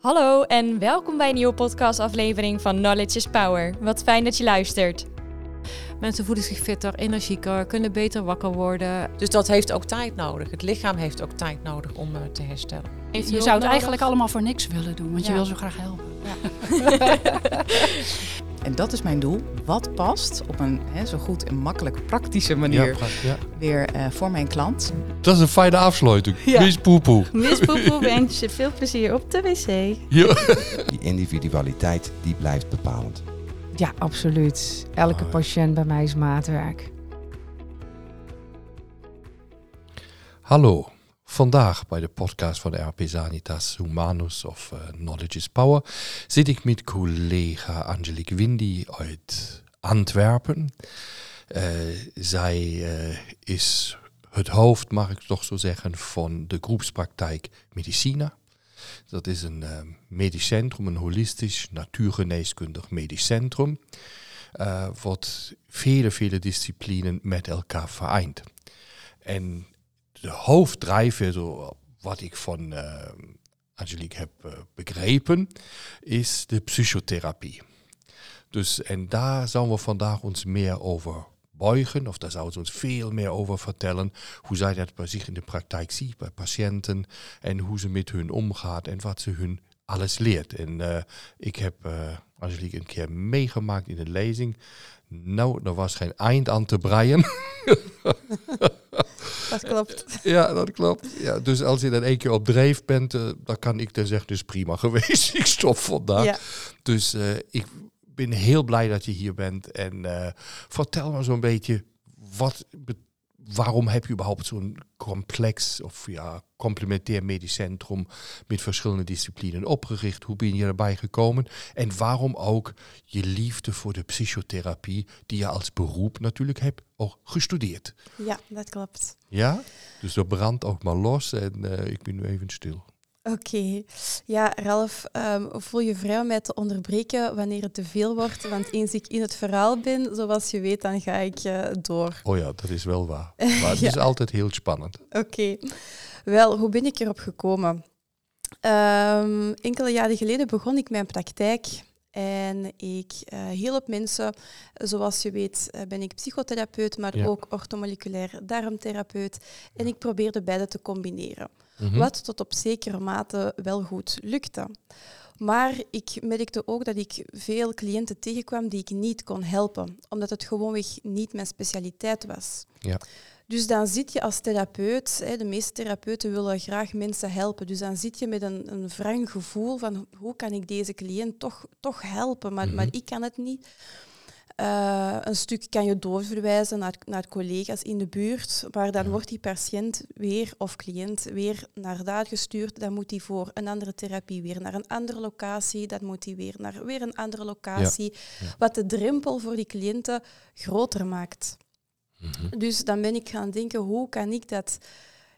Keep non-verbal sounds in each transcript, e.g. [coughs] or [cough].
Hallo en welkom bij een nieuwe podcastaflevering van Knowledge is Power. Wat fijn dat je luistert. Mensen voelen zich fitter, energieker, kunnen beter wakker worden. Dus dat heeft ook tijd nodig. Het lichaam heeft ook tijd nodig om uh, te herstellen. Heeft je zou het eigenlijk allemaal voor niks willen doen, want je wil zo graag helpen. Ja. [laughs] [laughs] en dat is mijn doel. Wat past op een hè, zo goed en makkelijk praktische manier ja, weer uh, voor mijn klant. Dat is een fijne afsluiting. [laughs] Ja. Mis poepoe. Mis poepoe wens je veel plezier op de wc. Ja. Die individualiteit die blijft bepalend. Ja, absoluut. Elke oh, patiënt bij mij is maatwerk. Hallo. Vandaag bij de podcast van RP Sanitas Humanus of uh, Knowledge is Power zit ik met collega Angelique Windy uit Antwerpen. Uh, zij uh, is het hoofd, mag ik toch zo zeggen, van de groepspraktijk Medicina. Dat is een medisch centrum, een holistisch, natuurgeneeskundig medisch centrum. Wat vele, vele disciplinen met elkaar vereint. En de hoofddrijver, wat ik van uh, Angelique heb uh, begrepen, is de psychotherapie. Dus en daar zouden we vandaag ons meer over buigen, of daar zouden ze ons veel meer over vertellen, hoe zij dat bij zich in de praktijk ziet, bij patiënten, en hoe ze met hun omgaat en wat ze hun alles leert. En uh, ik heb Angelique een keer meegemaakt in de lezing. Nou, er was geen eind aan te breien. [laughs] [laughs] dat klopt. Ja, dat klopt. Ja, dus als je dan één keer op dreef bent, uh, dan kan ik dan zeggen, dus prima [laughs] geweest. ik stop vandaag. Ja. Dus ik ben heel blij dat je hier bent. En uh, vertel me zo'n beetje, wat, waarom heb je überhaupt zo'n complex of ja, complementair medisch centrum met verschillende disciplinen opgericht? Hoe ben je erbij gekomen? En waarom ook je liefde voor de psychotherapie, die je als beroep natuurlijk hebt, ook gestudeerd? Ja, dat klopt. Ja? Dus dat brandt ook maar los en uh, ik ben nu even stil. Oké. Ja, Ralf, um, voel je vrij om mij te onderbreken wanneer het te veel wordt. Want eens ik in het verhaal ben, zoals je weet, dan ga ik uh, door. Oh ja, dat is wel waar. [laughs] Maar het is altijd heel spannend. Oké. Wel, hoe ben ik erop gekomen? Um, enkele jaren geleden begon ik mijn praktijk. En ik uh, hielp mensen, zoals je weet uh, ben ik psychotherapeut, maar ook orthomoleculair darmtherapeut. En ik probeerde beide te combineren. Mhm. Wat tot op zekere mate wel goed lukte. Maar ik merkte ook dat ik veel cliënten tegenkwam die ik niet kon helpen, omdat het gewoonweg niet mijn specialiteit was. Ja. Dus dan zit je als therapeut, hè, de meeste therapeuten willen graag mensen helpen, dus dan zit je met een, een wrang gevoel van hoe kan ik deze cliënt toch, toch helpen, maar, maar mhm. ik kan het niet. Uh, een stuk kan je doorverwijzen naar, naar collega's in de buurt, maar dan wordt die patiënt weer of cliënt weer naar daar gestuurd. Dan moet hij voor een andere therapie weer naar een andere locatie. Dan moet hij weer naar weer een andere locatie. Wat de drempel voor die cliënten groter maakt. Mhm. Dus dan ben ik gaan denken, hoe kan ik dat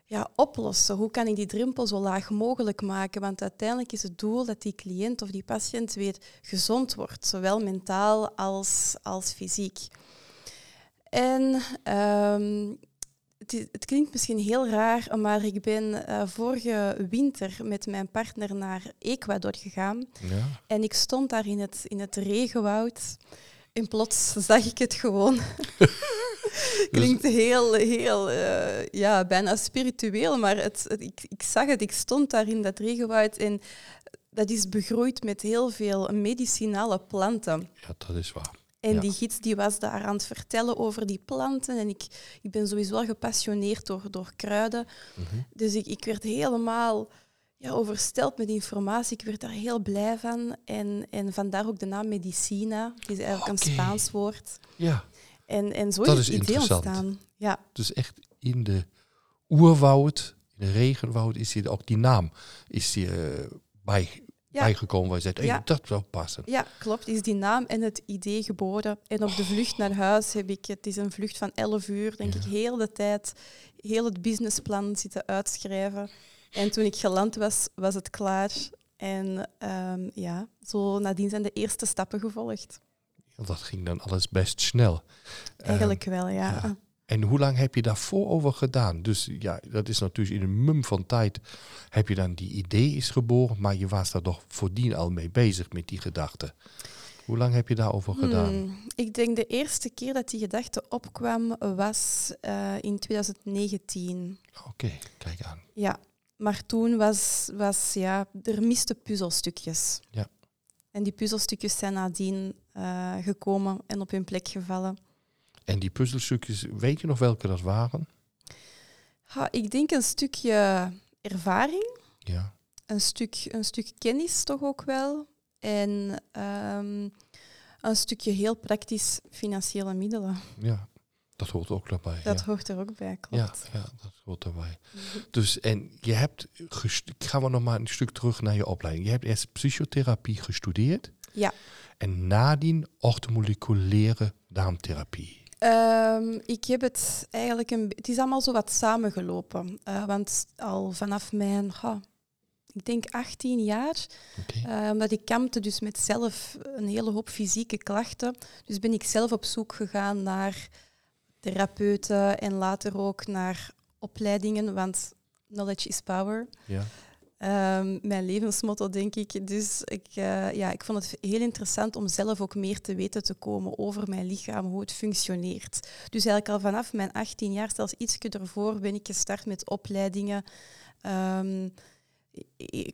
ja, oplossen? Hoe kan ik die drempel zo laag mogelijk maken? Want uiteindelijk is het doel dat die cliënt of die patiënt weer gezond wordt, zowel mentaal als, als fysiek. En um, het, het, klinkt misschien heel raar, maar ik ben uh, vorige winter met mijn partner naar Ecuador gegaan. Ja. En ik stond daar in het, in het regenwoud. En plots zag ik het gewoon. [laughs] Klinkt heel, heel, uh, ja, bijna spiritueel, maar het, ik, ik zag het, ik stond daar in dat regenwoud en dat is begroeid met heel veel medicinale planten. Ja, dat is waar. En die gids die was daar aan het vertellen over die planten. En ik, ik ben sowieso wel gepassioneerd door, door kruiden. Mhm. Dus ik, ik werd helemaal ja, oversteld met informatie. Ik werd daar heel blij van. En, en vandaar ook de naam Medicina. Het is eigenlijk een Spaans woord. Ja. En, en zo dat is het idee ontstaan. Ja. Dus echt in de oerwoud, in de regenwoud, is hier ook die naam is die, uh, bij, bijgekomen waar je zegt, hey, dat zou passen. Ja, klopt. Is die naam en het idee geboren. En op de vlucht naar huis heb ik, het is een vlucht van 11 uur, denk ik, heel de tijd, heel het businessplan zitten uitschrijven. En toen ik geland was, was het klaar. En um, ja, zo nadien zijn de eerste stappen gevolgd dat ging dan alles best snel. Eigenlijk wel, ja. En hoe lang heb je daarvoor over gedaan? Dus ja, dat is natuurlijk in een mum van tijd heb je dan die idee is geboren, maar je was daar toch voordien al mee bezig met die gedachte. Hoe lang heb je daarover gedaan? Hmm, ik denk de eerste keer dat die gedachte opkwam was uh, in 2019. Oké, kijk aan. Ja, maar toen was, was ja, er miste puzzelstukjes. Ja. En die puzzelstukjes zijn nadien uh, gekomen en op hun plek gevallen. En die puzzelstukjes, weet je nog welke dat waren? Ha, ik denk een stukje ervaring. Ja. Een stuk, een stuk kennis toch ook wel. En um, een stukje heel praktisch financiële middelen. Ja, dat hoort ook daarbij. Dat ja. hoort er ook bij, klopt. Ja, ja dat hoort erbij. Dus en je hebt, gaan we nog maar een stuk terug naar je opleiding. Je hebt eerst psychotherapie gestudeerd. Ja. En nadien orthomoleculaire darmtherapie. Um, ik heb het eigenlijk een. Het is allemaal zo wat samengelopen. Uh, want al vanaf mijn, oh, ik denk 18 jaar, okay. uh, omdat ik kampte dus met zelf een hele hoop fysieke klachten. Dus ben ik zelf op zoek gegaan naar therapeuten en later ook naar opleidingen, want knowledge is power. Ja. Um, mijn levensmotto, denk ik. Dus ik, uh, ja, ik vond het heel interessant om zelf ook meer te weten te komen over mijn lichaam, hoe het functioneert. Dus eigenlijk al vanaf mijn 18 jaar, zelfs ietsje ervoor, ben ik gestart met opleidingen. Um,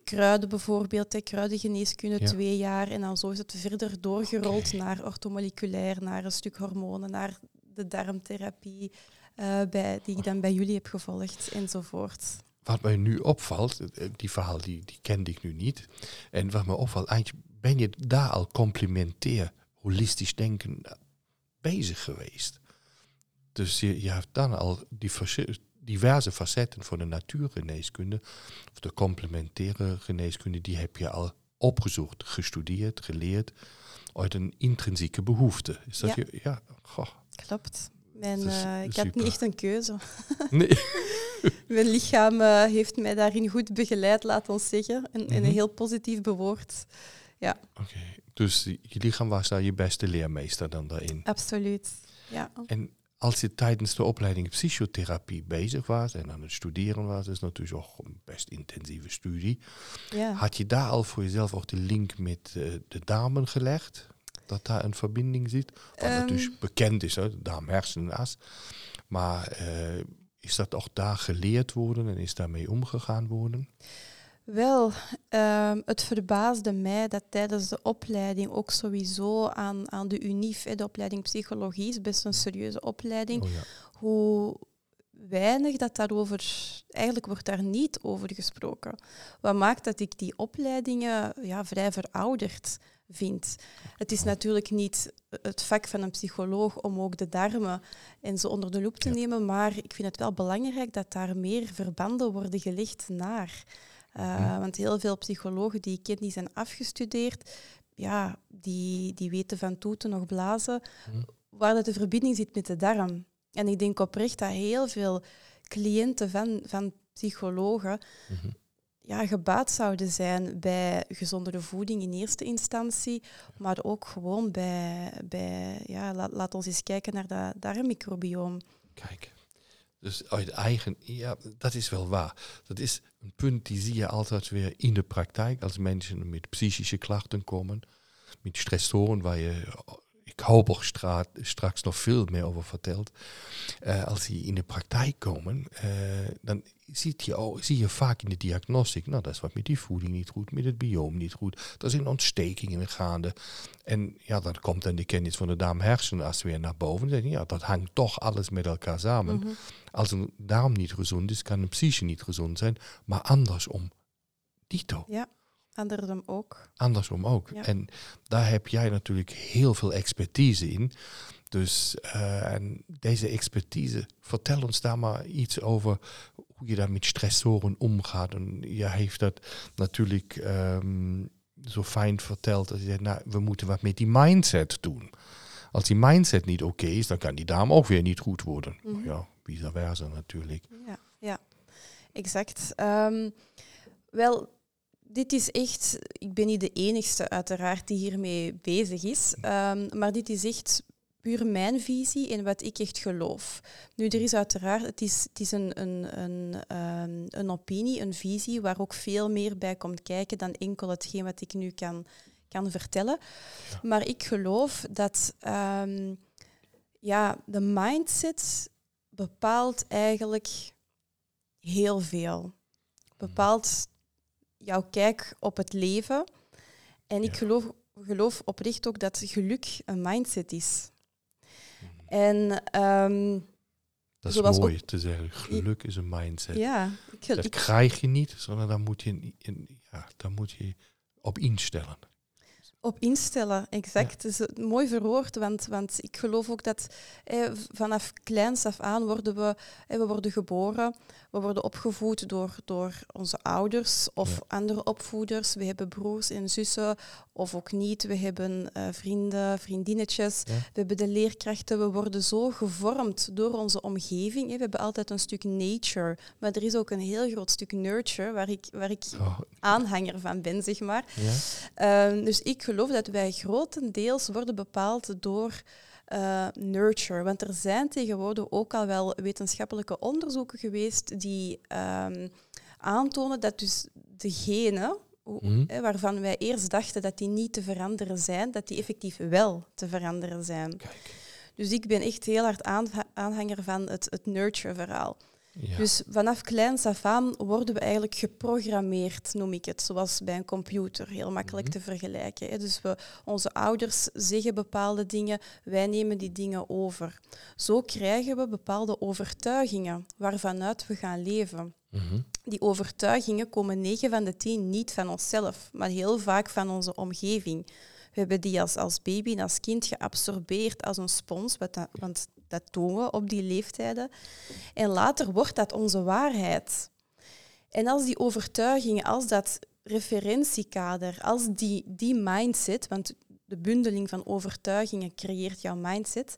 kruiden bijvoorbeeld, hè, kruidengeneeskunde, Ja. twee jaar. En dan zo is het verder doorgerold naar orthomoleculair, naar een stuk hormonen, naar de darmtherapie, uh, bij, die ik dan bij jullie heb gevolgd, enzovoort. Wat mij nu opvalt, eh, die verhaal die, die kende ik nu niet. En wat me opvalt, eigenlijk ben je daar al complementair, holistisch denken bezig geweest. Dus je, je hebt dan al die verse- diverse facetten van de natuurgeneeskunde, of de complementaire geneeskunde, die heb je al opgezocht, gestudeerd, geleerd, uit een intrinsieke behoefte. Is dat Ja. je? Ja, goh. Klopt. Mijn, eh, ik had niet echt een keuze. [laughs] Nee. [laughs] Mijn lichaam eh, heeft mij daarin goed begeleid, laat ons zeggen. En, en Mhm. heel positief bewoord. Oké, dus je lichaam was daar je beste leermeester dan daarin. Absoluut. Ja. En als je tijdens de opleiding psychotherapie bezig was en aan het studeren was, is natuurlijk ook een best intensieve studie. ja. Had je daar al voor jezelf ook de link met eh, de darmen gelegd? Dat daar een verbinding zit? Wat Ehm. natuurlijk bekend is, hè, de darm-hersenas. Maar eh, is dat ook daar geleerd worden en is daarmee omgegaan worden? Wel, ehm, het verbaasde mij dat tijdens de opleiding ook sowieso aan, aan de UNIF, de opleiding psychologie, is best een serieuze opleiding, Oh ja. hoe weinig dat daarover, eigenlijk wordt daar niet over gesproken. Wat maakt dat ik die opleidingen ja, vrij verouderd vind. Het is natuurlijk niet het vak van een psycholoog om ook de darmen en zo onder de loep te Ja. nemen, maar ik vind het wel belangrijk dat daar meer verbanden worden gelegd naar. Uh, Mhm. Want heel veel psychologen die ik ken, die zijn afgestudeerd, ja, die, die weten van toeten nog blazen, Mhm. waar dat de verbinding zit met de darm. En ik denk oprecht dat heel veel cliënten van, van psychologen Mhm. Ja, gebaat zouden zijn bij gezondere voeding in eerste instantie, maar ook gewoon bij, bij ja, laat, ons eens kijken naar dat darmmicrobioom. Kijk, dus uit eigen, ja, dat is wel waar. Dat is een punt die zie je altijd weer in de praktijk als mensen met psychische klachten komen, met stressoren waar je, ik hoop stra straks nog veel meer over vertelt. Eh, als die in de praktijk komen, eh, dan ziet je, ook, zie je vaak in de diagnostiek, nou dat is wat met die voeding niet goed, met het bioom niet goed, er zijn ontstekingen gaande. En ja, dan komt dan de kennis van de darm-hersenas weer naar boven. En ja, dat hangt toch alles met elkaar samen. Mhm. Als een darm niet gezond is, kan een psyche niet gezond zijn, maar andersom. Dito. Ja, andersom ook. Andersom ook. Ja. En daar heb jij natuurlijk heel veel expertise in. Dus eh, en deze expertise, vertel ons daar maar iets over hoe je daar met stressoren omgaat. En je heeft dat natuurlijk ehm, zo fijn verteld. Dat je zegt, nou, we moeten wat met die mindset doen. Als die mindset niet oké is, dan kan die darm ook weer niet goed worden. Mhm. Ja, vice versa natuurlijk. Ja, ja. exact. Ehm, wel, dit is echt, ik ben niet de enigste uiteraard die hiermee bezig is, ehm, maar dit is echt puur mijn visie en wat ik echt geloof. Nu, er is uiteraard, het is, het is een, een, een, ehm, een opinie, een visie, waar ook veel meer bij komt kijken dan enkel hetgeen wat ik nu kan, kan vertellen. Maar ik geloof dat ehm, ja, de mindset bepaalt eigenlijk heel veel. Bepaalt jouw kijk op het leven. En ik geloof, geloof oprecht ook dat geluk een mindset is. En ehm, Dat is zoals mooi te zeggen. Geluk is een mindset. ja, ik, Dat ik, krijg je niet, sondern daar moet je, in, ja, daar moet je op instellen. Op instellen, exact. Dat is mooi verwoord, want, want ik geloof ook dat eh, vanaf kleins af aan worden we, eh, we worden geboren, we worden opgevoed door, door onze ouders of Ja. andere opvoeders. We hebben broers en zussen, of ook niet. We hebben eh, vrienden, vriendinnetjes. Ja. We hebben de leerkrachten. We worden zo gevormd door onze omgeving. hè. We hebben altijd een stuk nature, maar er is ook een heel groot stuk nurture, waar ik, waar ik Oh, aanhanger van ben, zeg maar. ja? Ehm, dus ik geloof dat wij grotendeels worden bepaald door eh, nurture. Want er zijn tegenwoordig ook al wel wetenschappelijke onderzoeken geweest die ehm, aantonen dat dus de genen, Mhm. waarvan wij eerst dachten dat die niet te veranderen zijn, dat die effectief wel te veranderen zijn. Kijk. Dus ik ben echt heel hard aanha- aanhanger van het, het nurture-verhaal. Ja. Dus vanaf kleins af aan worden we eigenlijk geprogrammeerd, noem ik het, zoals bij een computer, heel makkelijk Mhm. te vergelijken. hè. Dus we, onze ouders zeggen bepaalde dingen, wij nemen die dingen over. Zo krijgen we bepaalde overtuigingen waarvanuit we gaan leven. Mhm. Die overtuigingen komen 9 van de 10 niet van onszelf, maar heel vaak van onze omgeving. We hebben die als, als baby en als kind geabsorbeerd als een spons, dat- want dat doen we op die leeftijden. En later wordt dat onze waarheid. En als die overtuigingen, als dat referentiekader, als die, die mindset, want de bundeling van overtuigingen creëert jouw mindset,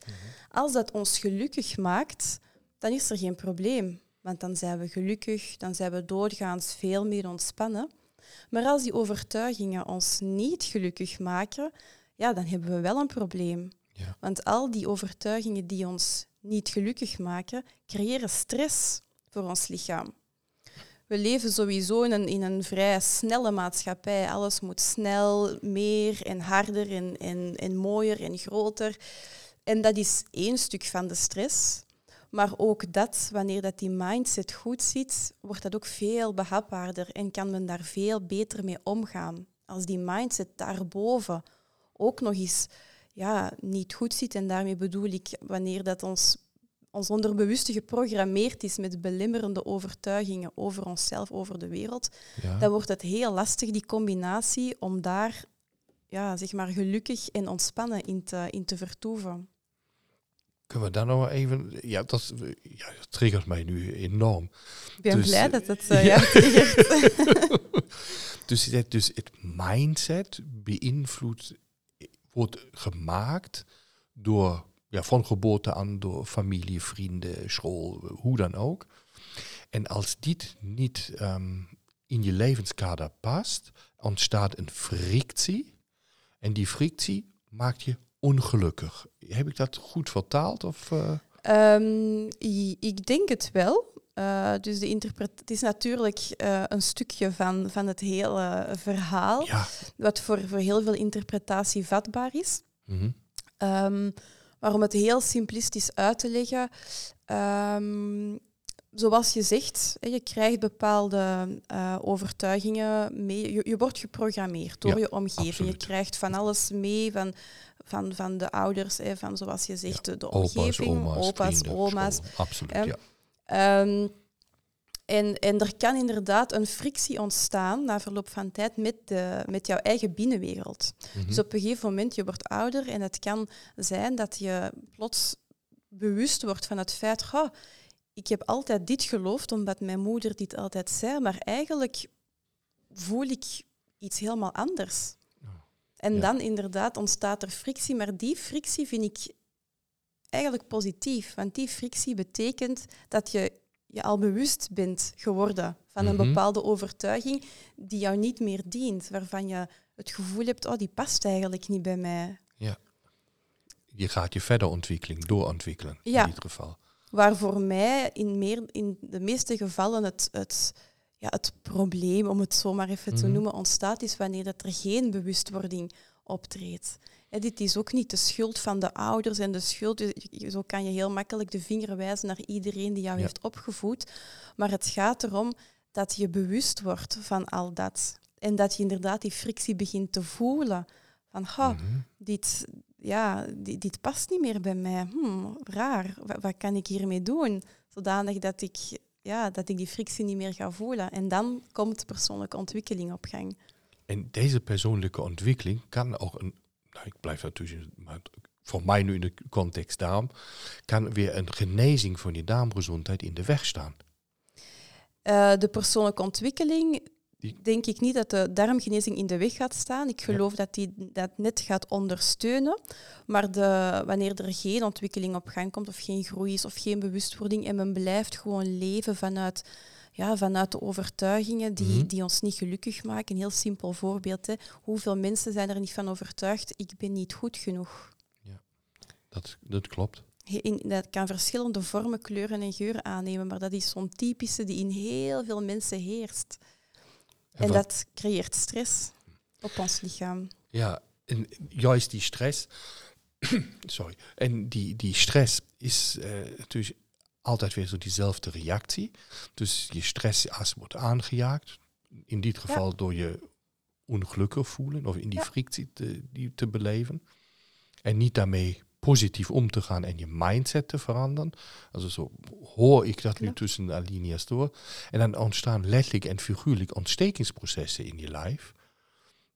als dat ons gelukkig maakt, dan is er geen probleem. Want dan zijn we gelukkig, dan zijn we doorgaans veel meer ontspannen. Maar als die overtuigingen ons niet gelukkig maken, ja, dan hebben we wel een probleem. Ja. Want al die overtuigingen die ons niet gelukkig maken, creëren stress voor ons lichaam. We leven sowieso in een, in een vrij snelle maatschappij. Alles moet snel, meer en harder en, en, en mooier en groter. En dat is één stuk van de stress. Maar ook dat, wanneer dat die mindset goed zit, wordt dat ook veel behapbaarder en kan men daar veel beter mee omgaan. Als die mindset daarboven ook nog eens ja, niet goed zit, en daarmee bedoel ik wanneer dat ons, ons onderbewuste geprogrammeerd is met belemmerende overtuigingen over onszelf, over de wereld, Ja. dan wordt het heel lastig, die combinatie, om daar ja, zeg maar gelukkig en ontspannen in te, in te vertoeven. Kunnen we daar nog even... Ja, dat, ja, dat triggert mij nu enorm. Ik ben Dus, blij dat eh, het eh, ja, dus, het, dus het mindset beïnvloedt, wordt gemaakt door, ja, van geboorte aan, door familie, vrienden, school, hoe dan ook. En als dit niet ehm, in je levenskader past, ontstaat een frictie. En die frictie maakt je ongelukkig. Heb ik dat goed vertaald? Of, eh? Ehm, ik denk het wel. Eh, dus de interpret het is natuurlijk eh, een stukje van, van het hele verhaal, Ja. wat voor, voor heel veel interpretatie vatbaar is. Ehm, maar om het heel simplistisch uit te leggen, ehm, zoals je zegt, je krijgt bepaalde overtuigingen mee. Je, je wordt geprogrammeerd door Ja, je omgeving. absoluut. Je krijgt van alles mee, van, van, van de ouders, hè, van zoals je zegt, de, Opa's, omgeving, oma's, opa's, oma's. school. Absoluut, Ehm, ja. Ehm, en, en er kan inderdaad een frictie ontstaan na verloop van tijd met, de, met jouw eigen binnenwereld. Mhm. Dus op een gegeven moment, je wordt ouder en het kan zijn dat je plots bewust wordt van het feit, "Goh, ik heb altijd dit geloofd omdat mijn moeder dit altijd zei, maar eigenlijk voel ik iets helemaal anders. En Ja. dan inderdaad ontstaat er frictie, maar die frictie vind ik eigenlijk positief, want die frictie betekent dat je je al bewust bent geworden van een Mhm. bepaalde overtuiging die jou niet meer dient, waarvan je het gevoel hebt, oh, die past eigenlijk niet bij mij. je gaat je verder ontwikkeling doorontwikkelen Ja. in ieder geval. Waar voor mij in, meer, in de meeste gevallen het, het, ja, het probleem, om het zo maar even te Mhm. noemen, ontstaat, is wanneer dat er geen bewustwording optreedt. Dit is ook niet de schuld van de ouders en de schuld. je- Zo kan je heel makkelijk de vinger wijzen naar iedereen die jou Ja. heeft opgevoed. Maar het gaat erom dat je bewust wordt van al dat. En dat je inderdaad die frictie begint te voelen. Van, ha, Mhm. dit, ja, dit, dit past niet meer bij mij. Hmm, raar, wat, wat kan ik hiermee doen? Zodanig dat ik, ja, dat ik die frictie niet meer ga voelen. En dan komt persoonlijke ontwikkeling op gang. En deze persoonlijke ontwikkeling kan ook een, nou, ik blijf natuurlijk, maar voor mij nu in de context darm, kan weer een genezing van je darmgezondheid in de weg staan. Eh, de persoonlijke ontwikkeling, Die- denk ik niet dat de darmgenezing in de weg gaat staan. Ik geloof dat die dat net gaat ondersteunen. Maar de, wanneer er geen ontwikkeling op gang komt, of geen groei is, of geen bewustwording, en men blijft gewoon leven vanuit, ja, vanuit de overtuigingen die, Mhm. die ons niet gelukkig maken. Een heel simpel voorbeeld. Hè. Hoeveel mensen zijn er niet van overtuigd, ik ben niet goed genoeg? Dat, dat klopt. In, dat kan verschillende vormen, kleuren en geuren aannemen, maar dat is zo'n typische die in heel veel mensen heerst. En, dat creëert stress op ons lichaam. Ja, en juist die stress. [coughs] sorry. En die, die stress is eh, natuurlijk altijd weer zo diezelfde reactie. Dus je stressas wordt aangejaagd. In dit geval door je ongelukkig voelen of in die Ja. frictie te, die te beleven. En niet daarmee positief om te gaan en je mindset te veranderen. Also zo hoor ik dat nu tussen de alinea's door. En dan ontstaan letterlijk en figuurlijk ontstekingsprocessen in je lijf.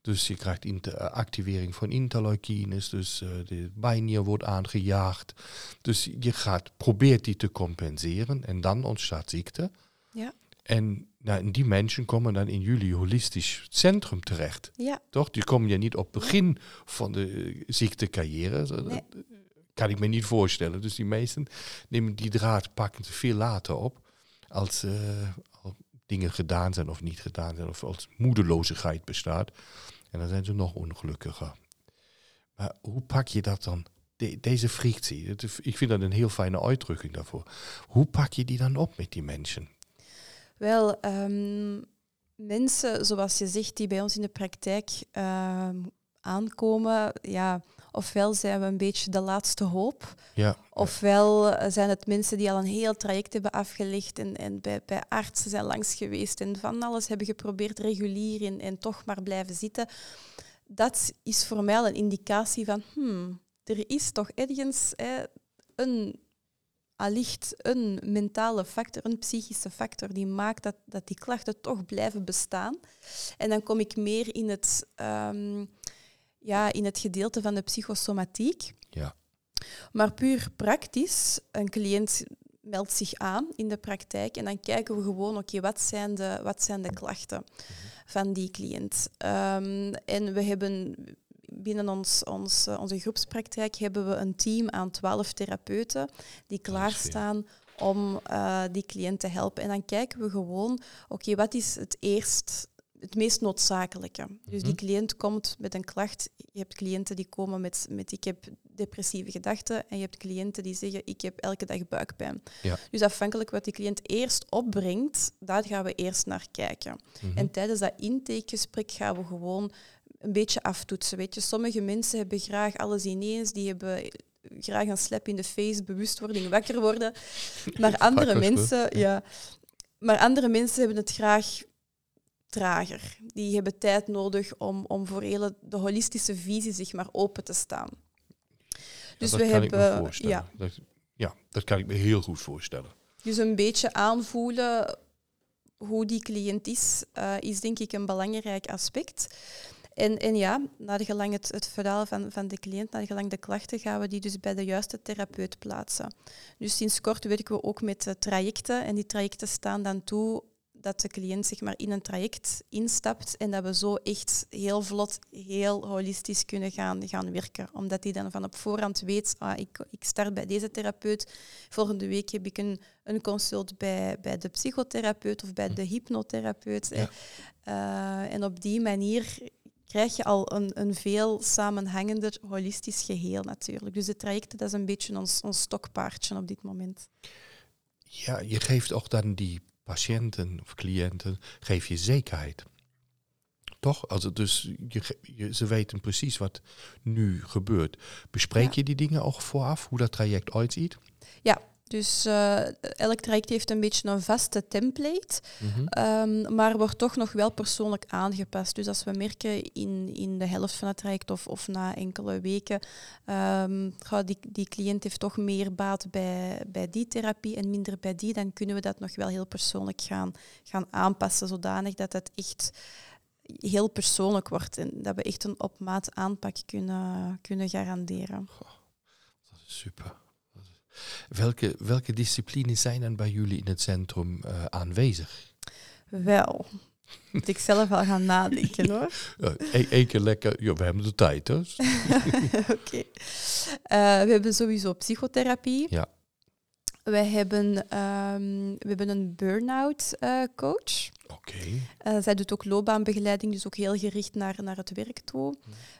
Dus je krijgt eh, activering van interleukines, dus eh, de bijnier wordt aangejaagd. Dus je gaat, probeert die te compenseren en dan ontstaat ziekte. Ja. En nou, en die mensen komen dan in jullie holistisch centrum terecht. Ja, Toch? Die komen ja niet op het begin van de eh, ziektecarrière. Nee. Kan ik me niet voorstellen. Dus die meesten nemen die draad, pakken veel later op. Als eh, al dingen gedaan zijn of niet gedaan zijn. Of als moedeloosheid bestaat. En dan zijn ze nog ongelukkiger. Maar hoe pak je dat dan? De- deze frictie. Ik vind dat een heel fijne uitdrukking daarvoor. Hoe pak je die dan op met die mensen? wel, ehm, mensen, zoals je zegt, die bij ons in de praktijk ehm, aankomen, ja, ofwel zijn we een beetje de laatste hoop, Ja, ofwel eh, zijn het mensen die al een heel traject hebben afgelegd en, en bij, bij artsen zijn langs geweest en van alles hebben geprobeerd regulier en, en toch maar blijven zitten. Dat is voor mij al een indicatie van, hmm, er is toch ergens hè, een allicht een mentale factor, een psychische factor die maakt dat, dat die klachten toch blijven bestaan. En dan kom ik meer in het, ehm, ja, in het gedeelte van de psychosomatiek. Ja. Maar puur praktisch, een cliënt meldt zich aan in de praktijk en dan kijken we gewoon, oké, wat zijn de, wat zijn de klachten van die cliënt? Ehm, en we hebben binnen ons, ons, eh, onze groepspraktijk hebben we een team aan twaalf therapeuten die klaarstaan om eh, die cliënt te helpen. En dan kijken we gewoon, oké, wat is het eerst, het meest noodzakelijke? Dus die Mhm. cliënt komt met een klacht. Je hebt cliënten die komen met, met ik heb depressieve gedachten en je hebt cliënten die zeggen ik heb elke dag buikpijn. Ja. Dus afhankelijk wat die cliënt eerst opbrengt, daar gaan we eerst naar kijken. Mhm. En tijdens dat intakegesprek gaan we gewoon een beetje aftoetsen. Weet je, sommige mensen hebben graag alles ineens, die hebben graag een slap in de face, bewustwording, wakker worden. [laughs] Maar andere mensen, ja, maar andere mensen hebben het graag trager. Die hebben tijd nodig om, om voor hele, de holistische visie zeg maar open te staan. Dus dat we kan ik me hebben voorstellen. ja, Dat, ja, dat kan ik me heel goed voorstellen. dus een beetje aanvoelen hoe die cliënt is, eh, is denk ik een belangrijk aspect. En, en ja, naar gelang het, het verhaal van, van de cliënt, naar gelang de klachten, gaan we die dus bij de juiste therapeut plaatsen. Dus sinds kort werken we ook met eh, trajecten en die trajecten staan dan toe dat de cliënt zeg maar, in een traject instapt en dat we zo echt heel vlot, heel holistisch kunnen gaan, gaan werken. Omdat hij dan van op voorhand weet, ah, ik, ik start bij deze therapeut, volgende week heb ik een, een consult bij, bij de psychotherapeut of bij de hypnotherapeut. Ja. Eh, en op die manier krijg je al een, een veel samenhangender holistisch geheel natuurlijk. Dus de trajecten, dat is een beetje ons, ons stokpaardje op dit moment. Ja, je geeft ook dan die patiënten of cliënten, geef je zekerheid. Toch? Also dus je, je, ze weten precies wat nu gebeurt. Bespreek Ja. je die dingen ook vooraf, hoe dat traject uitziet? Ja, dus eh, elk traject heeft een beetje een vaste template. Mhm. Ehm, maar wordt toch nog wel persoonlijk aangepast. Dus als we merken in, in de helft van het traject of, of na enkele weken, ga die, die cliënt heeft toch meer baat bij, bij die therapie en minder bij die, dan kunnen we dat nog wel heel persoonlijk gaan, gaan aanpassen, zodanig dat het echt heel persoonlijk wordt en dat we echt een op maat aanpak kunnen, kunnen garanderen. Dat is super. Welke, welke disciplines zijn er bij jullie in het centrum eh, aanwezig? Wel, moet ik zelf al gaan nadenken [laughs] hoor. Eén keer lekker, ja, we hebben de tijd, hè? [laughs] Oké. Eh, we hebben sowieso psychotherapie. Ja. We hebben, ehm, we hebben een burn-out eh, coach. Oké. Zij doet ook loopbaanbegeleiding, dus ook heel gericht naar, naar het werk toe.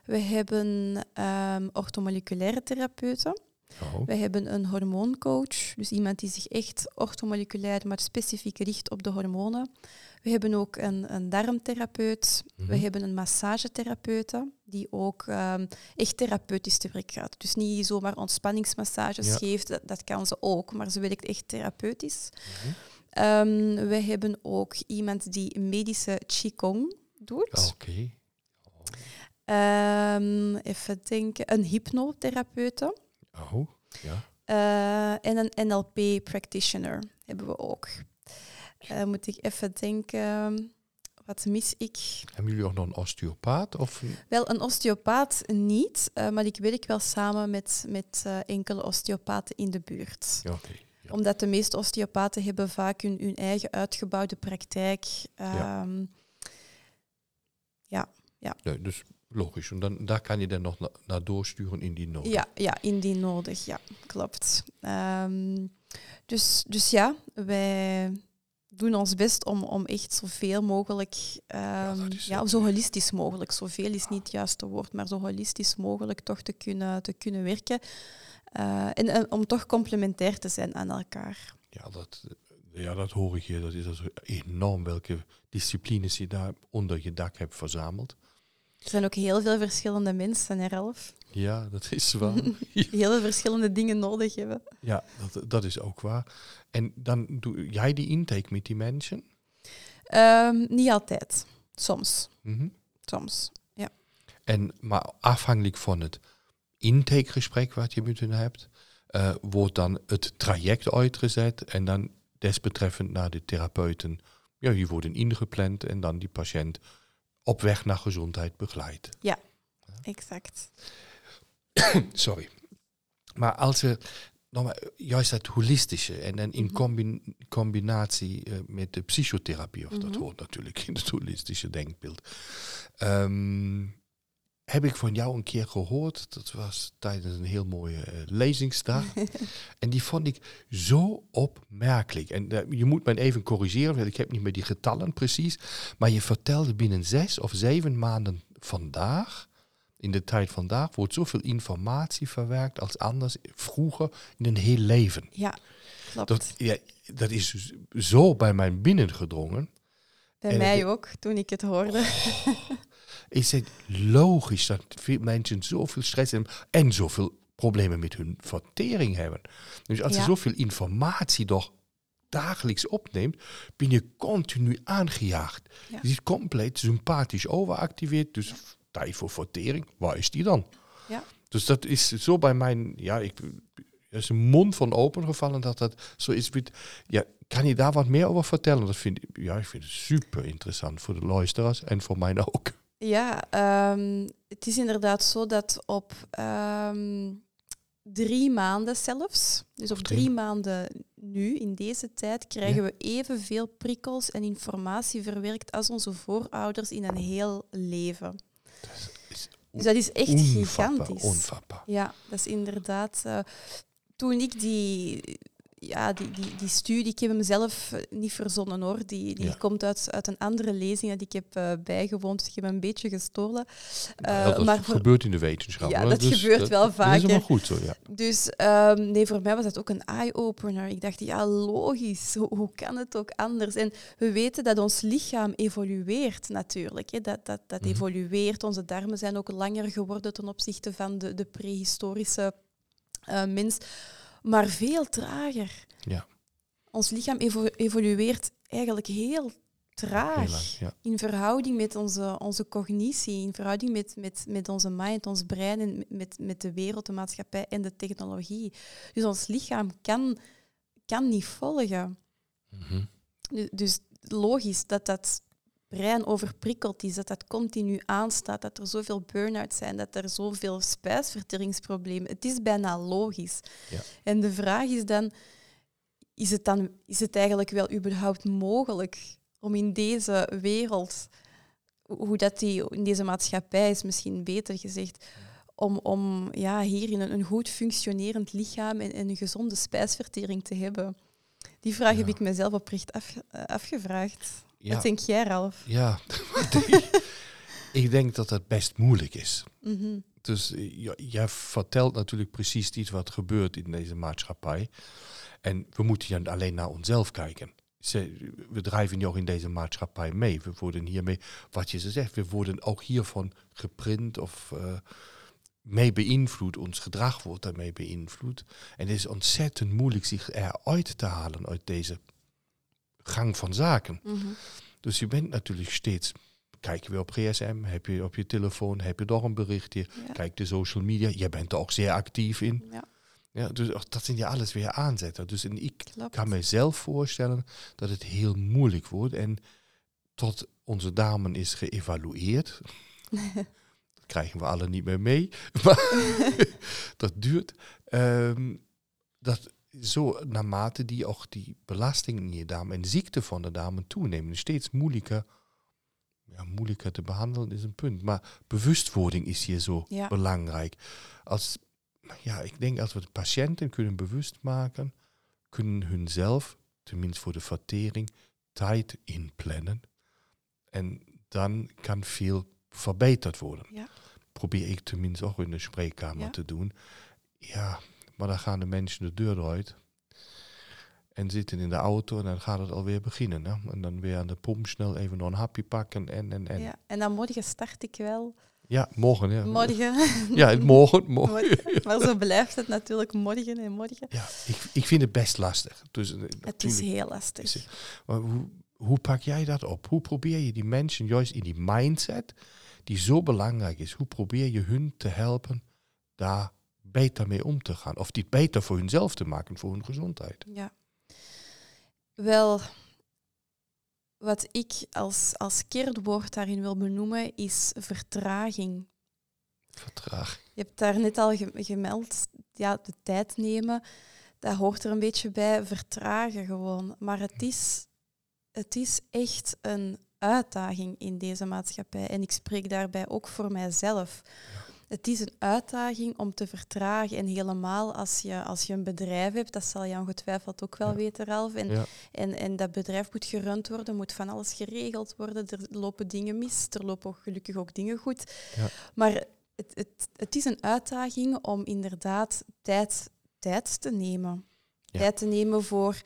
We hebben ehm orthomoleculaire therapeuten. Oh. We hebben een hormooncoach, dus iemand die zich echt orthomoleculair, maar specifiek richt op de hormonen. We hebben ook een, een darmtherapeut. We Mhm. hebben een massagetherapeute, die ook ehm, echt therapeutisch te werk gaat. Dus niet zomaar ontspanningsmassages Ja. geeft, dat, dat kan ze ook, maar ze werkt echt therapeutisch. Mhm. Ehm, we hebben ook iemand die medische qigong doet. Oké. Ehm, even denken, een hypnotherapeute. Oh, ja. Eh, en een NLP-practitioner hebben we ook. Eh, moet ik even denken, wat mis ik? Hebben jullie ook nog een osteopaat? Of Wel, een osteopaat niet, eh, maar ik werk wel samen met, met enkele osteopaten in de buurt. Ja, oké. Ja. Omdat de meeste osteopaten hebben vaak hun, hun eigen uitgebouwde praktijk. Ja. Ehm, Ja, dus logisch. En dan, daar kan je dan nog na- naar doorsturen in die nood. Ja, ja, indien nodig, ja, klopt. Ehm, dus, dus ja, wij doen ons best om, om echt zoveel mogelijk, ehm, ja, zo holistisch mogelijk, zoveel is niet het juiste woord, maar zo holistisch mogelijk toch te kunnen, te kunnen werken. Eh, en, en om toch complementair te zijn aan elkaar. Ja, dat, ja, dat hoor ik je. Dat is also enorm welke disciplines je daar onder je dak hebt verzameld. Er zijn ook heel veel verschillende mensen, hè, Ralf, Ja, dat is waar. [laughs] heel veel verschillende dingen nodig hebben. ja, dat, dat is ook waar. En dan doe jij die intake met die mensen? Ehm, niet altijd, soms, Mhm. soms. En, maar afhankelijk van het intakegesprek wat je met hen hebt, eh, wordt dan het traject uitgezet en dan desbetreffend naar de therapeuten. Ja, die worden ingepland en dan die patiënt op weg naar gezondheid begeleid. Exact. [coughs] Sorry. Maar als je nog maar, juist dat holistische en dan in Mhm. combi- combinatie eh, met de psychotherapie, of dat Mhm. hoort natuurlijk in [laughs] het holistische denkbeeld. Ehm, heb ik van jou een keer gehoord, dat was tijdens een heel mooie eh, lezingsdag. [laughs] en die vond ik zo opmerkelijk. En eh, je moet me even corrigeren, want ik heb niet meer die getallen precies. Maar je vertelde binnen zes of zeven maanden vandaag, in de tijd vandaag, wordt zoveel informatie verwerkt als anders vroeger in een heel leven. Ja, klopt. Dat, ja, dat is zo bij mij binnengedrongen. Bij en mij ook, toen ik het hoorde. [laughs] Is het logisch dat veel mensen zoveel stress hebben en zoveel problemen met hun vertering hebben? Dus als Ja. je zoveel informatie toch dagelijks opneemt, ben je continu aangejaagd. Ja. Je zit compleet sympathisch overactiveerd, dus tijd voor vertering, waar is die dan? Ja. Dus dat is zo bij mijn, ja, ik, er is een mond van opengevallen dat dat zo is. Met, ja, kan je daar wat meer over vertellen? Dat vind ik, ja, ik vind het super interessant voor de luisteraars en voor mij ook. Ja, ehm, het is inderdaad zo dat op ehm, drie maanden zelfs, dus op drie maanden nu, in deze tijd, krijgen we evenveel prikkels en informatie verwerkt als onze voorouders in een heel leven. is Dus dat is echt Onvatbaar, gigantisch. onvatbaar. Ja, dat is inderdaad. eh, toen ik die ja, die, die, die studie, ik heb hem zelf niet verzonnen hoor. Die, die Ja. komt uit, uit een andere lezing die ik heb eh, bijgewoond. Dus ik heb hem een beetje gestolen. Eh, dat maar voor- gebeurt in de wetenschap. Ja, dat gebeurt wel Dat is helemaal goed zo, ja. Dus ehm, nee, voor mij was dat ook een eye-opener. Ik dacht, ja, logisch. Hoe, hoe kan het ook anders? En we weten dat ons lichaam evolueert natuurlijk. Hè. Dat, dat, dat Mhm. evolueert. Onze darmen zijn ook langer geworden ten opzichte van de, de prehistorische eh, mens. Maar veel trager. Ja. Ons lichaam evo- evolueert eigenlijk heel traag Heel lang, ja. in verhouding met onze, onze cognitie, in verhouding met, met, met onze mind, ons brein en met, met de wereld, de maatschappij en de technologie. Dus ons lichaam kan, kan niet volgen. Mhm. Du- Dus logisch dat dat brein overprikkeld is, dat dat continu aanstaat, dat er zoveel burn-out zijn, dat er zoveel spijsverteringsproblemen. Het is bijna logisch. Ja. En de vraag is dan, is het dan, is het eigenlijk wel überhaupt mogelijk om in deze wereld, ho- hoe dat die in deze maatschappij is, misschien beter gezegd, om, om ja, hierin een, een goed functionerend lichaam en, en een gezonde spijsvertering te hebben? Die vraag heb ik mezelf oprecht af, eh, afgevraagd. Ja, Wat denk jij, Ralf? ja. [laughs] ik denk dat dat best moeilijk is. Mhm. Dus eh, ja, jij vertelt natuurlijk precies iets wat gebeurt in deze maatschappij. En we moeten alleen naar onszelf kijken. Ze, we drijven ja ook in deze maatschappij mee. We worden hiermee, wat je ze zegt, we worden ook hiervan geprint of eh, mee beïnvloed. Ons gedrag wordt daarmee beïnvloed. En het is ontzettend moeilijk zich eruit te halen uit deze gang van zaken. Mhm. Dus je bent natuurlijk steeds, kijk je weer op GSM, heb je op je telefoon, heb je toch een berichtje, Ja. kijk de social media, jij bent er ook zeer actief in. Ja, Ja, dus dat zijn ja alles weer aanzetten. Dus en ik klopt. kan mezelf voorstellen dat het heel moeilijk wordt. En tot onze dame is geëvalueerd, [laughs] dat krijgen we alle niet meer mee, [laughs] maar [laughs] dat duurt. Ehm, dat zo naarmate die ook die belasting in je darm en ziekte van de darmen toenemen, steeds moeilijker, ja, moeilijker te behandelen is een punt. Maar bewustwording is hier zo Ja. belangrijk. Als, ja, ik denk als we de patiënten kunnen bewust maken, kunnen hunzelf, tenminste voor de vertering, tijd inplannen. En dan kan veel verbeterd worden. Ja. Probeer ik tenminste ook in de spreekkamer Ja. te doen. Ja, maar dan gaan de mensen de deur eruit. En zitten in de auto en dan gaat het alweer beginnen. Hè? En dan weer aan de pomp snel even nog een hapje pakken en en en. Ja, Ja. En dan morgen start ik wel. morgen. Ja, Morgen. [laughs] ja morgen. morgen. Morgen. Maar zo blijft het natuurlijk morgen en morgen. Ja, ik, ik vind het best lastig. Dus, eh, Het is heel lastig. is Maar hoe, hoe pak jij dat op? Hoe probeer je die mensen juist in die mindset, die zo belangrijk is, hoe probeer je hun te helpen daar beter mee om te gaan? Of die beter voor hunzelf te maken, voor hun gezondheid? Ja. Wel, wat ik als, als kernwoord daarin wil benoemen is vertraging. Vertraag. Je hebt daar net al ge- gemeld, ja, de tijd nemen, dat hoort er een beetje bij, vertragen gewoon. Maar het is, het is echt een uitdaging in deze maatschappij. En ik spreek daarbij ook voor mijzelf. Het is een uitdaging om te vertragen. En helemaal als je, als je een bedrijf hebt, dat zal je ongetwijfeld ook wel Ja. weten, Ralf. En, Ja. en, en dat bedrijf moet gerund worden, moet van alles geregeld worden. Er lopen dingen mis, er lopen ook gelukkig ook dingen goed. Ja. Maar het, het, het is een uitdaging om inderdaad tijd, tijd te nemen. Tijd te nemen voor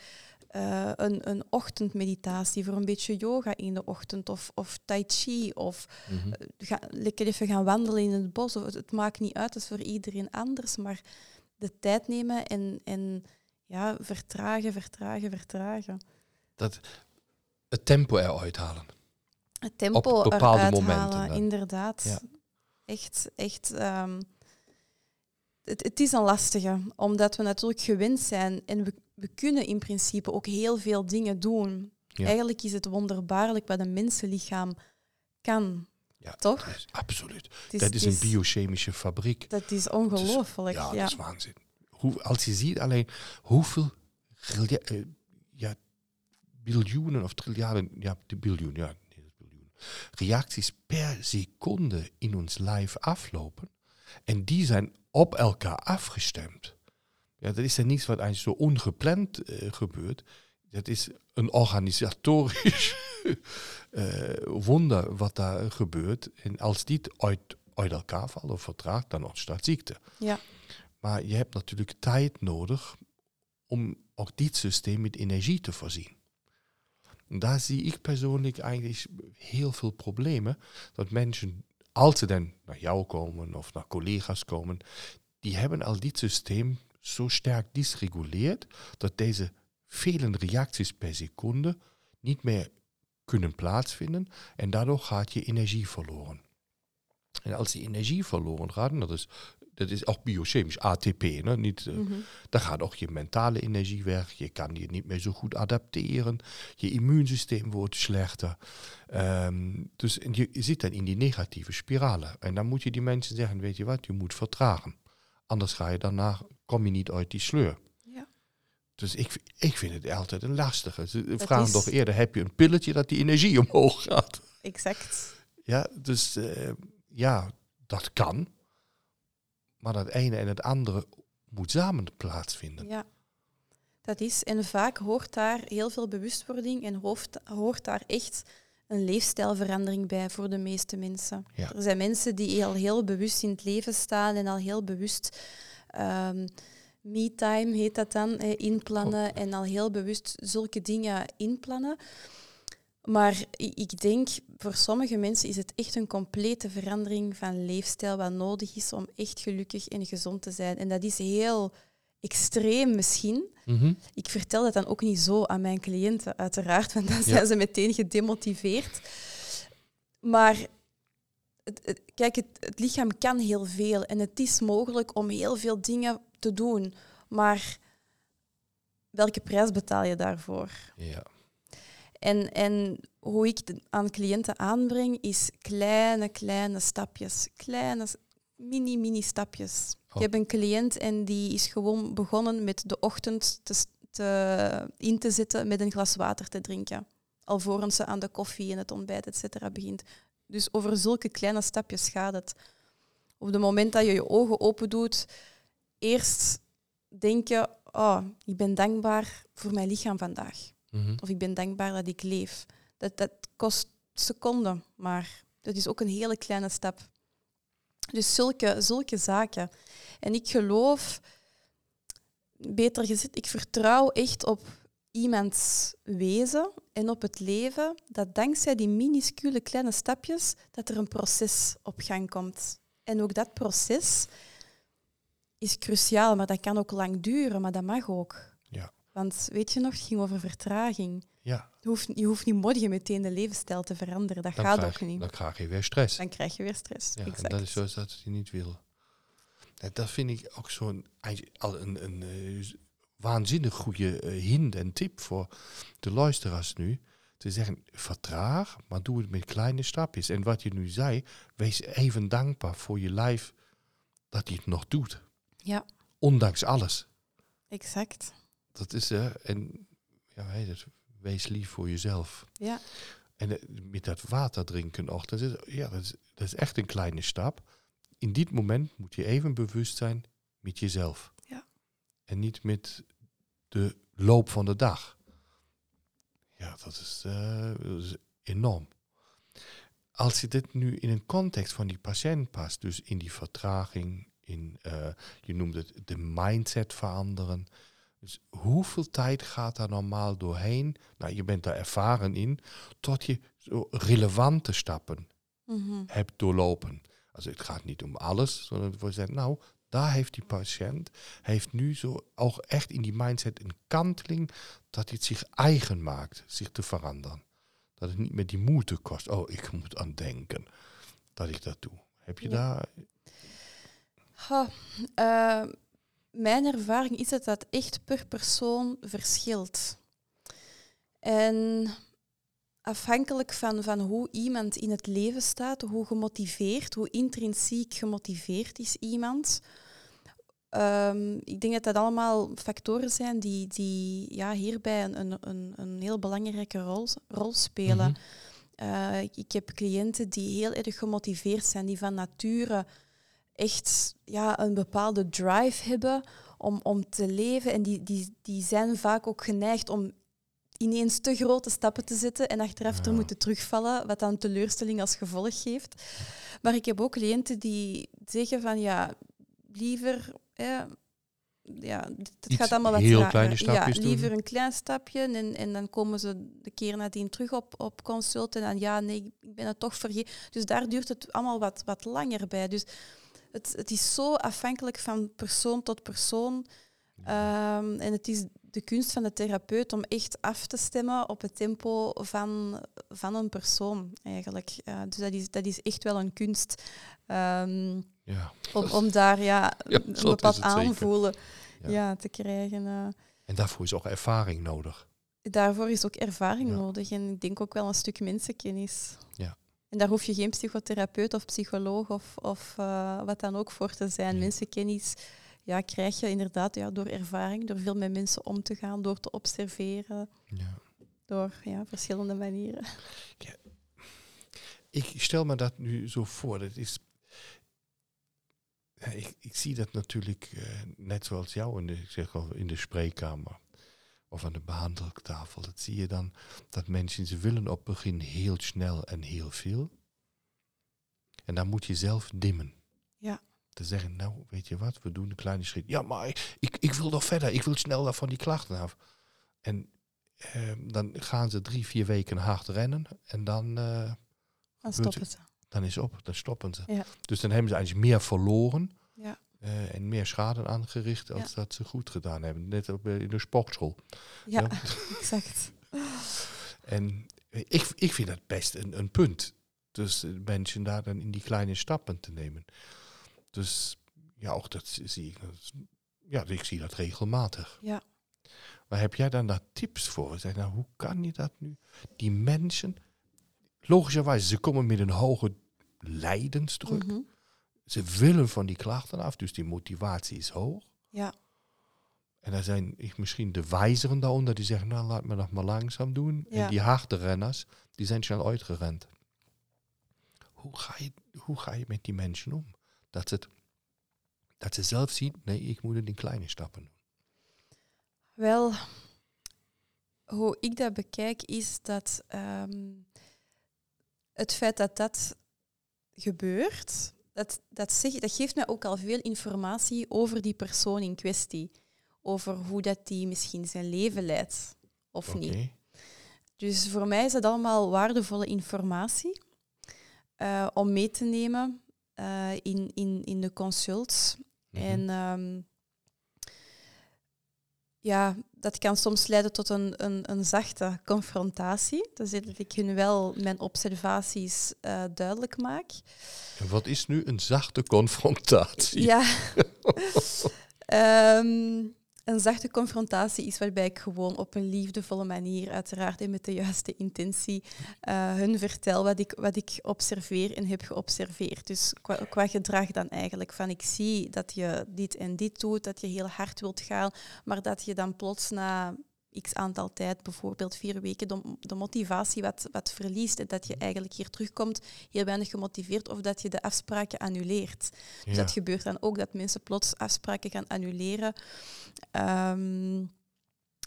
eh, een, een ochtendmeditatie, voor een beetje yoga in de ochtend, of, of tai chi, of Mhm. ga, lekker even gaan wandelen in het bos. Of het, het maakt niet uit, het is voor iedereen anders, maar de tijd nemen en, en ja, vertragen, vertragen, vertragen. Dat, het tempo eruit halen. Het tempo Op bepaalde eruit momenten halen, dan. inderdaad. Ja. Echt, echt. ehm, het, het is een lastige, omdat we natuurlijk gewend zijn en we, we kunnen in principe ook heel veel dingen doen. Ja. Eigenlijk is het wonderbaarlijk wat een mensenlichaam kan. Ja, Toch? dat is absoluut. Is, dat is een biochemische fabriek. Dat is ongelooflijk. Ja, Ja, dat is waanzin. Hoe, als je ziet alleen hoeveel eh, ja, biljoenen of triljarden, ja, de biljoen, ja, nee, dat biljoen, reacties per seconde in ons lijf aflopen. En die zijn op elkaar afgestemd. Ja, dat is ja niets wat eigenlijk zo ongepland uh, gebeurt. Dat is een organisatorisch uh, [laughs] wonder wat daar gebeurt. En als dit uit, uit elkaar valt of vertraagt, dan ontstaat ziekte. Ja. Maar je hebt natuurlijk tijd nodig om ook dit systeem met energie te voorzien. En daar zie ik persoonlijk eigenlijk heel veel problemen. Dat mensen, als ze dan naar jou komen of naar collega's komen, die hebben al dit systeem zo sterk dysreguleerd dat deze vele reacties per seconde niet meer kunnen plaatsvinden en daardoor gaat je energie verloren. En als die energie verloren gaat, dat is, dat is ook biochemisch, ATP, ne? Niet, uh, dan gaat ook je mentale energie weg, je kan je niet meer zo goed adapteren, je immuunsysteem wordt slechter. Um, dus je zit dan in die negatieve spirale. En dan moet je die mensen zeggen, weet je wat, je moet vertragen. Anders ga je daarna, kom je niet uit die sleur. Ja. Dus ik, ik vind het altijd een lastige. Ze vragen is... toch eerder, heb je een pilletje dat die energie omhoog gaat? Exact. Ja, dus uh, ja, dat kan. Maar dat ene en het andere moet samen plaatsvinden. Ja, dat is. En vaak hoort daar heel veel bewustwording en hoort, hoort daar echt een leefstijlverandering bij voor de meeste mensen. Ja. Er zijn mensen die al heel bewust in het leven staan en al heel bewust um, me-time heet dat dan, eh, inplannen en al heel bewust zulke dingen inplannen. Maar ik denk, voor sommige mensen is het echt een complete verandering van leefstijl wat nodig is om echt gelukkig en gezond te zijn. En dat is heel extreem misschien. Mm -hmm. Ik vertel dat dan ook niet zo aan mijn cliënten, uiteraard, want dan zijn ja. ze meteen gedemotiveerd. Maar het, het, kijk, het, het, lichaam kan heel veel en het is mogelijk om heel veel dingen te doen. Maar welke prijs betaal je daarvoor? Ja. En, en hoe ik het aan cliënten aanbreng, is kleine, kleine stapjes. Kleine, mini, mini stapjes. Oh. Ik heb een cliënt en die is gewoon begonnen met de ochtend te, te, in te zitten met een glas water te drinken. Alvorens ze aan de koffie en het ontbijt, et cetera, begint. Dus over zulke kleine stapjes gaat het. Op het moment dat je je ogen open doet, eerst denk je, oh, ik ben dankbaar voor mijn lichaam vandaag. Mm -hmm. Of ik ben dankbaar dat ik leef. Dat, dat kost seconden, maar dat is ook een hele kleine stap. Dus zulke, zulke zaken. En ik geloof, beter gezegd, ik vertrouw echt op iemands wezen en op het leven, dat dankzij die minuscule kleine stapjes, dat er een proces op gang komt. En ook dat proces is cruciaal, maar dat kan ook lang duren, maar dat mag ook. Ja. Want weet je nog, het ging over vertraging. Ja. Je hoeft, je hoeft niet morgen meteen de levensstijl te veranderen. Dat Dan gaat krijg, ook niet. Dan krijg je weer stress. Dan krijg je weer stress. Ja, en dat is zoals dat je niet wil. Dat vind ik ook zo'n een, een, een waanzinnig goede uh, hint en tip voor de luisteraars nu. Te zeggen, vertraag, maar doe het met kleine stapjes. En wat je nu zei, wees even dankbaar voor je lijf dat hij het nog doet. Ja. Ondanks alles. Exact. Dat is, uh, en ja, wees lief voor jezelf. Ja. En uh, met dat water drinken ook, dat is, ja, dat is, dat is echt een kleine stap. In dit moment moet je even bewust zijn met jezelf. En niet met de loop van de dag. Ja, dat is, uh, dat is enorm. Als je dit nu in een context van die patiënt past, dus in die vertraging, in, uh, je noemt het de mindset veranderen. Dus hoeveel tijd gaat daar normaal doorheen? Nou, je bent daar ervaren in, tot je zo relevante stappen mm -hmm. hebt doorlopen. Also het gaat niet om alles, sondern zeggen, nou, daar heeft die patiënt, heeft nu zo ook echt in die mindset een kanteling dat hij het zich eigen maakt, zich te veranderen. Dat het niet meer die moeite kost. Oh, ik moet aan denken dat ik dat doe. Heb je ja. daar... Ha, uh, mijn ervaring is dat dat echt per persoon verschilt. En afhankelijk van, van hoe iemand in het leven staat, hoe gemotiveerd, hoe intrinsiek gemotiveerd is iemand. Um, ik denk dat dat allemaal factoren zijn die, die ja, hierbij een, een, een heel belangrijke rol, rol spelen. Mm -hmm. uh, ik, ik heb cliënten die heel erg gemotiveerd zijn, die van nature echt ja, een bepaalde drive hebben om, om te leven. En die, die, die zijn vaak ook geneigd om ineens te grote stappen te zetten en achteraf te Ja. moeten terugvallen, wat dan teleurstelling als gevolg geeft. Maar ik heb ook cliënten die zeggen van ja, liever... ja, het Iets gaat allemaal wat heel trager. kleine stapjes Ja, doen. liever een klein stapje en, en dan komen ze de keer nadien terug op, op consult en dan ja, nee, ik ben het toch vergeten. Dus daar duurt het allemaal wat, wat langer bij. Dus het, het is zo afhankelijk van persoon tot persoon. Ehm, en het is de kunst van de therapeut om echt af te stemmen op het tempo van, van een persoon, eigenlijk. Dus dat is, dat is echt wel een kunst. Ehm, Ja. om, om daar ja, Ja, een bepaald aanvoelen Ja. ja. te krijgen. eh. En daarvoor is ook ervaring nodig. daarvoor is ook ervaring nodig en ik denk ook wel een stuk mensenkennis. Ja. En daar hoef je geen psychotherapeut of psycholoog of, of eh, wat dan ook voor te zijn. Mensenkennis ja, krijg je inderdaad ja, door ervaring, door veel met mensen om te gaan, door te observeren, Ja. door ja, verschillende manieren. Ik stel me dat nu zo voor. Dat is, ja, ik, ik zie dat natuurlijk eh, net zoals jou in de, ik zeg al, in de spreekkamer of aan de behandeltafel. Dat zie je dan dat mensen ze willen op het begin heel snel en heel veel. En dan moet je zelf dimmen. Ja. Te zeggen, nou weet je wat, we doen een kleine schritt. Ja, maar ik, ik, ik wil nog verder. Ik wil sneller van die klachten af. En eh, dan gaan ze drie, vier weken hard rennen. En dan... eh, Dan stoppen ze. dan is op, dan stoppen ze. Ja. Dus dan hebben ze eigenlijk meer verloren Ja. eh, en meer schade aangericht als dat ze goed gedaan hebben. Net op, eh, in de sportschool. Ja, [laughs] exact. En ik, ik vind dat best een, een punt. Dus eh, mensen daar dan in die kleine stappen te nemen. Dus ja, ook dat zie ik. Ja, ik zie dat regelmatig. Ja. Maar heb jij dan daar tips voor? Zeg, nou, hoe kan je dat nu? Die mensen, logischerwijze, ze komen met een hoge lijdensdruk. Mhm. Ze willen van die klachten af, dus die motivatie is hoog. Ja. En dan zijn ik misschien de wijzeren daaronder die zeggen, nou laat me nog maar langzaam doen. Ja. En die harde renners, die zijn snel uitgerend. Hoe ga je, hoe ga je met die mensen om? Dat, het, dat ze zelf zien, nee, ik moet het in kleine stappen doen. Wel, hoe ik dat bekijk is dat ehm, het feit dat dat gebeurt, dat, dat, zeg, dat geeft mij ook al veel informatie over die persoon in kwestie. Over hoe dat die misschien zijn leven leidt of niet. Dus voor mij is dat allemaal waardevolle informatie eh, om mee te nemen eh, in, in, in de consults. Mhm. En ehm, ja, dat kan soms leiden tot een, een, een zachte confrontatie. Dus dat ik hun wel mijn observaties eh, duidelijk maak. En wat is nu een zachte confrontatie? Ja. [laughs] Ehm, een zachte confrontatie is waarbij ik gewoon op een liefdevolle manier, uiteraard en met de juiste intentie, eh, hun vertel wat ik, wat ik observeer en heb geobserveerd. Dus qua, qua gedrag dan eigenlijk. Van ik zie dat je dit en dit doet, dat je heel hard wilt gaan, maar dat je dan plots na x aantal tijd, bijvoorbeeld vier weken, de, de motivatie wat, wat verliest en dat je eigenlijk hier terugkomt heel weinig gemotiveerd of dat je de afspraken annuleert. Dus dat gebeurt dan ook, dat mensen plots afspraken gaan annuleren. Ehm,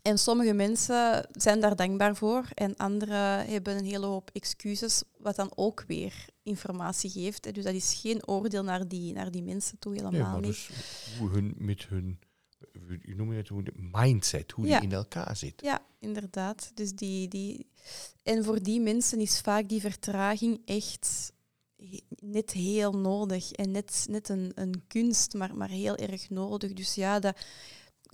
en sommige mensen zijn daar dankbaar voor en anderen hebben een hele hoop excuses, wat dan ook weer informatie geeft. Dus dat is geen oordeel naar die, naar die mensen toe, helemaal Nee, maar niet. dus hoe hun met hun, hoe noem je het, hoe de mindset, hoe Ja. die in elkaar zit. Ja, inderdaad. Dus die, die... En voor die mensen is vaak die vertraging echt net heel nodig. En net, net een, een kunst, maar, maar heel erg nodig. Dus ja, dat,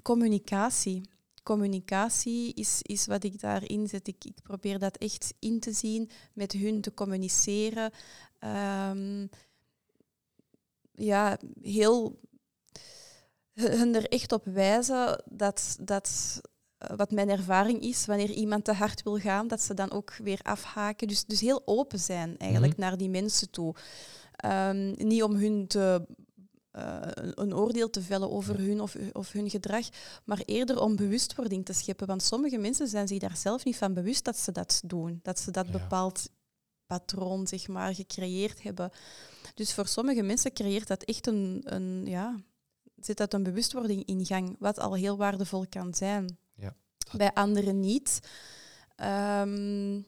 communicatie. Communicatie is, is wat ik daarin zet. Ik, ik probeer dat echt in te zien, met hun te communiceren. Ehm, ja, heel hun er echt op wijzen dat, dat eh, wat mijn ervaring is, wanneer iemand te hard wil gaan, dat ze dan ook weer afhaken. Dus, dus heel open zijn eigenlijk Mhm. naar die mensen toe. Ehm, niet om hun te, eh, een- een oordeel te vellen over hun of, of hun gedrag, maar eerder om bewustwording te scheppen. Want sommige mensen zijn zich daar zelf niet van bewust dat ze dat doen, dat ze dat Ja. bepaald patroon zeg maar, gecreëerd hebben. Dus voor sommige mensen creëert dat echt een, een ja, zet dat een bewustwording in gang, wat al heel waardevol kan zijn. Ja. Bij anderen niet. Ehm,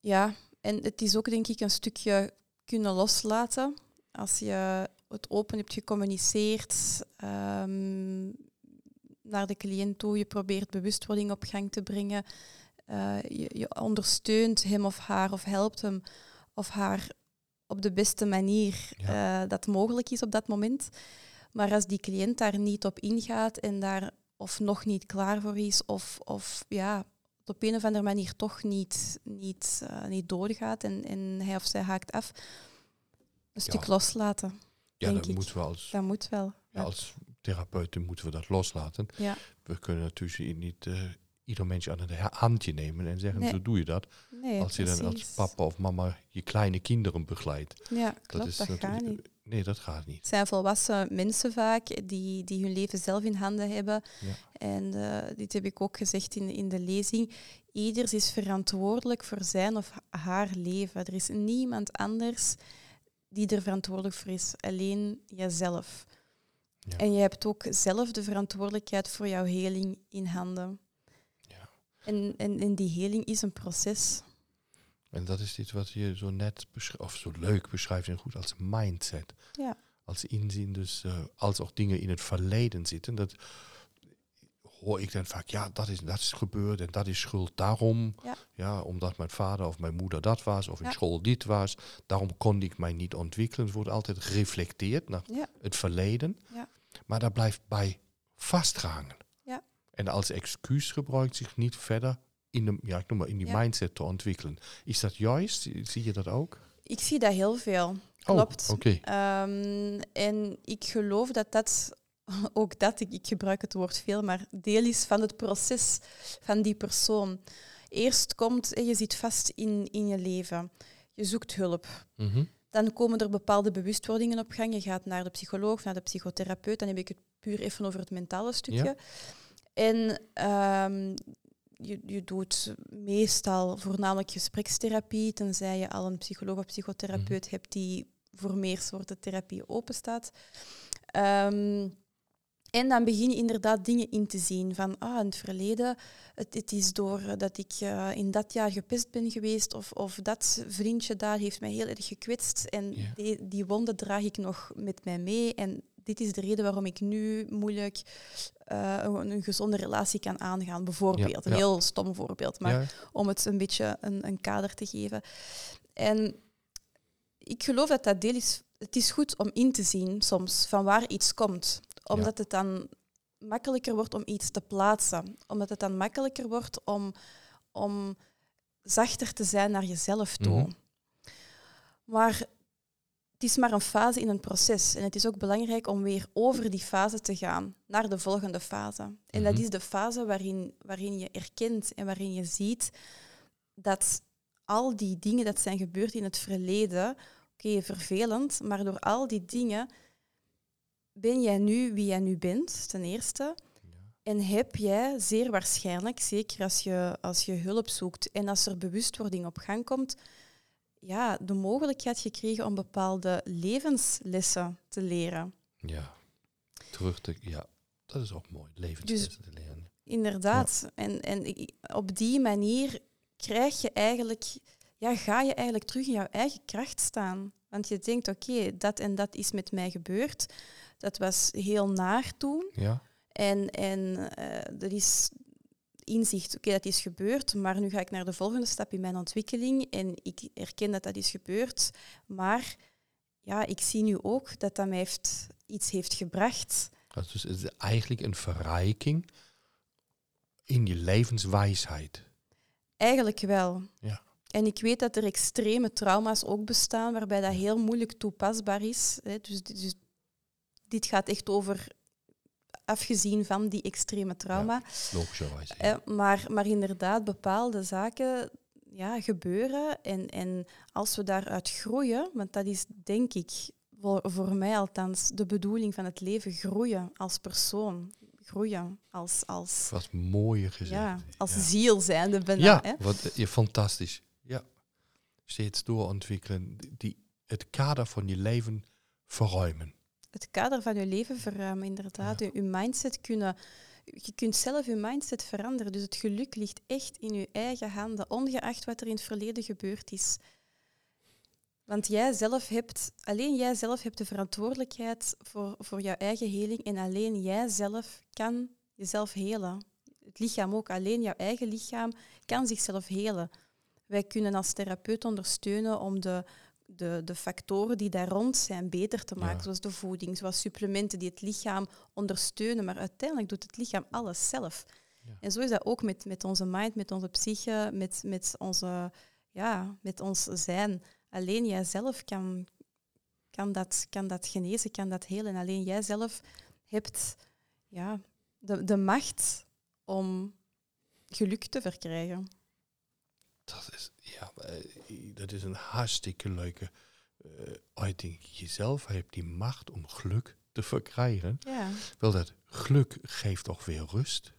ja, en het is ook denk ik een stukje kunnen loslaten. Als je het open hebt gecommuniceerd ehm, naar de cliënt toe, je probeert bewustwording op gang te brengen, uh, je, je, ondersteunt hem of haar of helpt hem of haar op de beste manier ja. uh, dat mogelijk is op dat moment. Maar als die cliënt daar niet op ingaat en daar of nog niet klaar voor is, of, of ja, op een of andere manier toch niet, niet, uh, niet doorgaat en, en hij of zij haakt af, een stuk ja. loslaten. Ja, dat moet wel. Als, Dat moet wel. ja, als therapeuten moeten we dat loslaten. Ja. We kunnen natuurlijk niet uh, ieder mens aan een handje nemen en zeggen, Nee. zo doe je dat. Nee, als je dan als papa of mama je kleine kinderen begeleidt. Ja, klopt, dat, is gaat natuurlijk- niet. Nee, dat gaat niet. Het zijn volwassen mensen vaak die, die hun leven zelf in handen hebben. Ja. En eh, dit heb ik ook gezegd in, in de lezing. Ieders is verantwoordelijk voor zijn of haar leven. Er is niemand anders die er verantwoordelijk voor is, alleen jezelf. Ja. En je hebt ook zelf de verantwoordelijkheid voor jouw heling in handen. Ja. En, en, en die heling is een proces. En dat is dit wat je zo net of zo leuk beschrijft en goed als mindset. Ja. Als inzien, dus uh, als ook dingen in het verleden zitten. Dat hoor ik dan vaak, ja, dat is, dat is gebeurd en dat is schuld daarom. Ja. omdat mijn vader of mijn moeder dat was, of in Ja. school dit was. Daarom kon ik mij niet ontwikkelen. Het wordt altijd gereflecteerd naar Ja. het verleden. Ja. Maar daar blijft bij vastgehangen. Ja. En als excuus gebruikt zich niet verder in, de, ja, ik noem maar, in die Ja. mindset te ontwikkelen. Is dat juist? Zie je dat ook? Ik zie dat heel veel. Klopt. Oh, oké. Ehm, en ik geloof dat dat, [laughs] ook dat, ik, ik gebruik het woord veel, maar deel is van het proces van die persoon. Eerst komt, je zit vast in, in je leven. Je zoekt hulp. Mhm. Dan komen er bepaalde bewustwordingen op gang. Je gaat naar de psycholoog, naar de psychotherapeut. Dan heb ik het puur even over het mentale stukje. Ja. En ehm, je, je doet meestal voornamelijk gesprekstherapie, tenzij je al een psycholoog of psychotherapeut hebt die voor meer soorten therapie openstaat. Ehm, en dan begin je inderdaad dingen in te zien van, ah, in het verleden, het, het is doordat ik eh, in dat jaar gepest ben geweest of, of dat vriendje daar heeft mij heel erg gekwetst en die, die wonden draag ik nog met mij mee en dit is de reden waarom ik nu moeilijk eh, een, een gezonde relatie kan aangaan, bijvoorbeeld. Ja, Een ja. heel stom voorbeeld, maar Ja. om het een beetje een, een kader te geven. En ik geloof dat dat deel is. Het is goed om in te zien soms van waar iets komt, omdat het dan makkelijker wordt om iets te plaatsen, omdat het dan makkelijker wordt om, om zachter te zijn naar jezelf toe. Mhm. Maar het is maar een fase in een proces. En het is ook belangrijk om weer over die fase te gaan naar de volgende fase. En dat Mhm. is de fase waarin, waarin je erkent en waarin je ziet dat al die dingen dat zijn gebeurd in het verleden, oké, vervelend, maar door al die dingen ben jij nu wie jij nu bent, ten eerste. En heb jij zeer waarschijnlijk, zeker als je, als je hulp zoekt en als er bewustwording op gang komt, ja, de mogelijkheid gekregen om bepaalde levenslessen te leren. Ja. Terug te... Ja, dat is ook mooi. Levenslessen te leren. Inderdaad. En, en i- op die manier krijg je eigenlijk, ja, ga je eigenlijk terug in jouw eigen kracht staan. Want je denkt, oké, dat en dat is met mij gebeurd. Dat was heel naar toen. Ja. En, en eh er is inzicht, oké, dat is gebeurd, maar nu ga ik naar de volgende stap in mijn ontwikkeling en ik erken dat dat is gebeurd. Maar ja, ik zie nu ook dat dat mij heeft, iets heeft gebracht. Dus het is eigenlijk een verrijking in je levenswijsheid. Eigenlijk wel. Ja. En ik weet dat er extreme trauma's ook bestaan waarbij dat heel moeilijk toepasbaar is. Dus, dus dit gaat echt over, afgezien van die extreme trauma. Logischerwijs. Eh, maar, maar inderdaad, bepaalde zaken ja, gebeuren. En, en als we daaruit groeien, want dat is denk ik voor, voor mij althans de bedoeling van het leven, groeien als persoon. Groeien als, als, Wat mooier gezegd. ja, als Ja. ziel zijnde bijna. Ja, hè. wat, eh, ja, fantastisch. Ja. Steeds doorontwikkelen. Die, het kader van je leven verruimen. Het kader van je leven verruimen, inderdaad. Je, je mindset kunnen... Je kunt zelf je mindset veranderen. Dus het geluk ligt echt in je eigen handen, ongeacht wat er in het verleden gebeurd is. Want jij zelf hebt, alleen jij zelf hebt de verantwoordelijkheid voor, voor jouw eigen heling en alleen jij zelf kan jezelf helen. Het lichaam ook, alleen jouw eigen lichaam kan zichzelf helen. Wij kunnen als therapeut ondersteunen om de, de, de factoren die daar rond zijn beter te maken, Ja. zoals de voeding, zoals supplementen die het lichaam ondersteunen. Maar uiteindelijk doet het lichaam alles zelf. Ja. En zo is dat ook met, met onze mind, met onze psyche, met, met, onze, ja, met ons zijn. Alleen jijzelf kan, kan, dat, kan dat genezen, kan dat helen. En alleen jijzelf hebt ja, de, de macht om geluk te verkrijgen. Dat is, ja, eh, dat is een hartstikke leuke eh, uiting. Jezelf hebt die macht om geluk te verkrijgen. Ja, Wel, dat geluk geeft toch weer rust,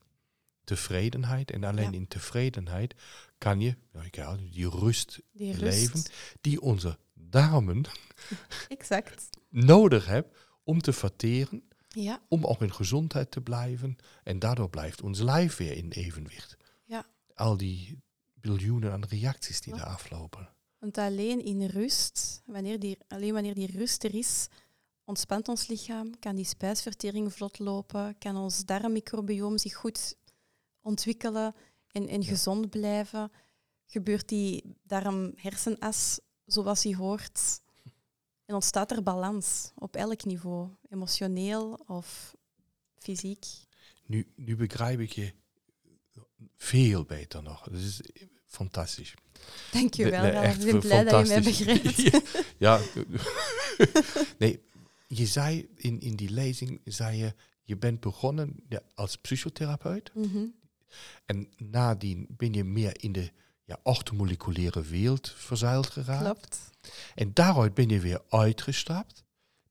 tevredenheid. En alleen Ja. in tevredenheid kan je nou, die rust die rust. leven die onze darmen [laughs] Exact. nodig hebben om te verteren, Ja, om ook in gezondheid te blijven. En daardoor blijft ons lijf weer in evenwicht. Ja. Al die biljoenen aan reacties die Ja. daar aflopen. want alleen in rust, wanneer die, alleen wanneer die rust er is, ontspant ons lichaam, kan die spijsvertering vlot lopen, kan ons darmmicrobioom zich goed ontwikkelen en, en Ja. gezond blijven. Gebeurt die darm-hersenas zoals hij hoort? En ontstaat er balans op elk niveau, emotioneel of fysiek. Nu, nu begrijp ik je veel beter nog. Is fantastisch. Dank je wel, Ik ben blij dat je mij begrijpt. [laughs] ja. [laughs] nee, je zei in, in die lezing, zei je, je bent begonnen ja, als psychotherapeut. Mhm. En nadien ben je meer in de ja, orthomoleculaire wereld verzeild geraakt. Klopt. En daaruit ben je weer uitgestapt.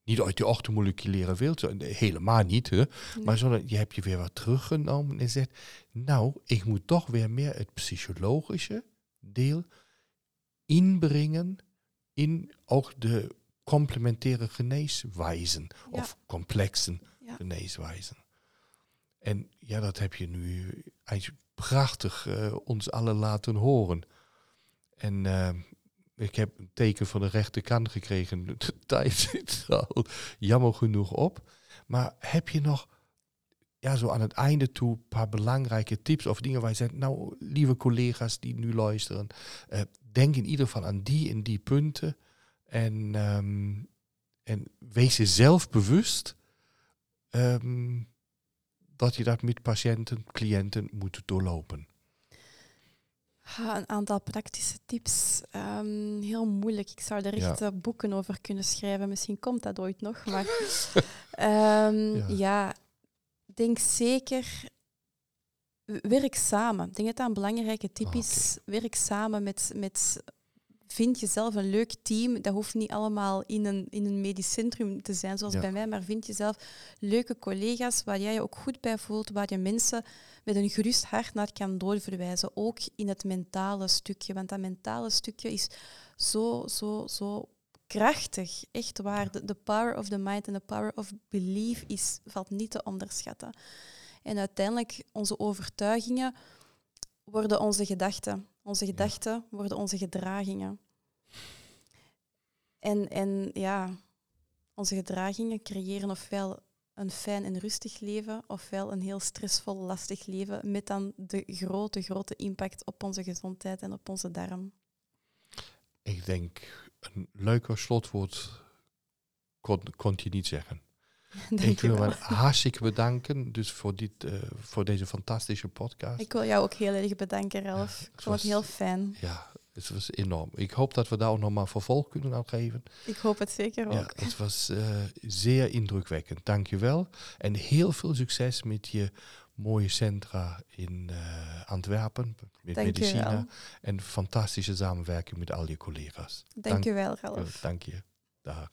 Niet uit die orthomoleculaire wereld, helemaal niet. Hè? Maar zodat je hebt je weer wat teruggenomen en zegt, nou, ik moet toch weer meer het psychologische deel inbrengen in ook de complementaire geneeswijzen Ja. of complexen Ja. geneeswijzen. En ja, dat heb je nu eigenlijk prachtig eh, ons allen laten horen. En eh, ik heb een teken van de rechterkant gekregen. [laughs] De tijd zit al jammer genoeg op. Maar heb je nog ja, zo aan het einde toe een paar belangrijke tips of dingen waar je zegt, nou, lieve collega's die nu luisteren, eh, denk in ieder geval aan die en die punten. En, ehm, en wees je zelf bewust ehm, dat je dat met patiënten, cliënten moet doorlopen. Ha, een aantal praktische tips. Ehm, heel moeilijk. Ik zou er echt Ja. eh, boeken over kunnen schrijven. Misschien komt dat ooit nog. Maar [laughs] ehm, Ja. ja. denk zeker. Werk samen. Ik denk dat dat een belangrijke tip Ah, is. Werk samen met, met. Vind jezelf een leuk team. Dat hoeft niet allemaal in een, in een medisch centrum te zijn, zoals Ja. bij mij. Maar vind jezelf leuke collega's waar jij je ook goed bij voelt. Waar je mensen met een gerust hart naar kan doorverwijzen. Ook in het mentale stukje. Want dat mentale stukje is zo, zo, zo krachtig. Echt waar. De, de power of the mind en the power of belief is, valt niet te onderschatten. En uiteindelijk, onze overtuigingen worden onze gedachten. Onze gedachten worden onze gedragingen. En, en ja, onze gedragingen creëren ofwel een fijn en rustig leven, ofwel een heel stressvol, lastig leven, met dan de grote, grote impact op onze gezondheid en op onze darm. Ik denk, een leuker slotwoord kon, kon je niet zeggen. [laughs] Dank ik wil wel. me hartstikke bedanken dus voor, dit, eh, voor deze fantastische podcast. Ik wil jou ook heel erg bedanken, Ralf. ik vond was- het heel fijn. Ja, het was enorm. Ik hoop dat we daar ook nog maar vervolg kunnen aan geven. Ik hoop het zeker ook. Ja, het was eh, zeer indrukwekkend. Dank je wel. En heel veel succes met je mooie centra in eh, Antwerpen, met Dank Medicina. En fantastische samenwerking met al je collega's. Dank je wel, Ralf. Dank je. Dag.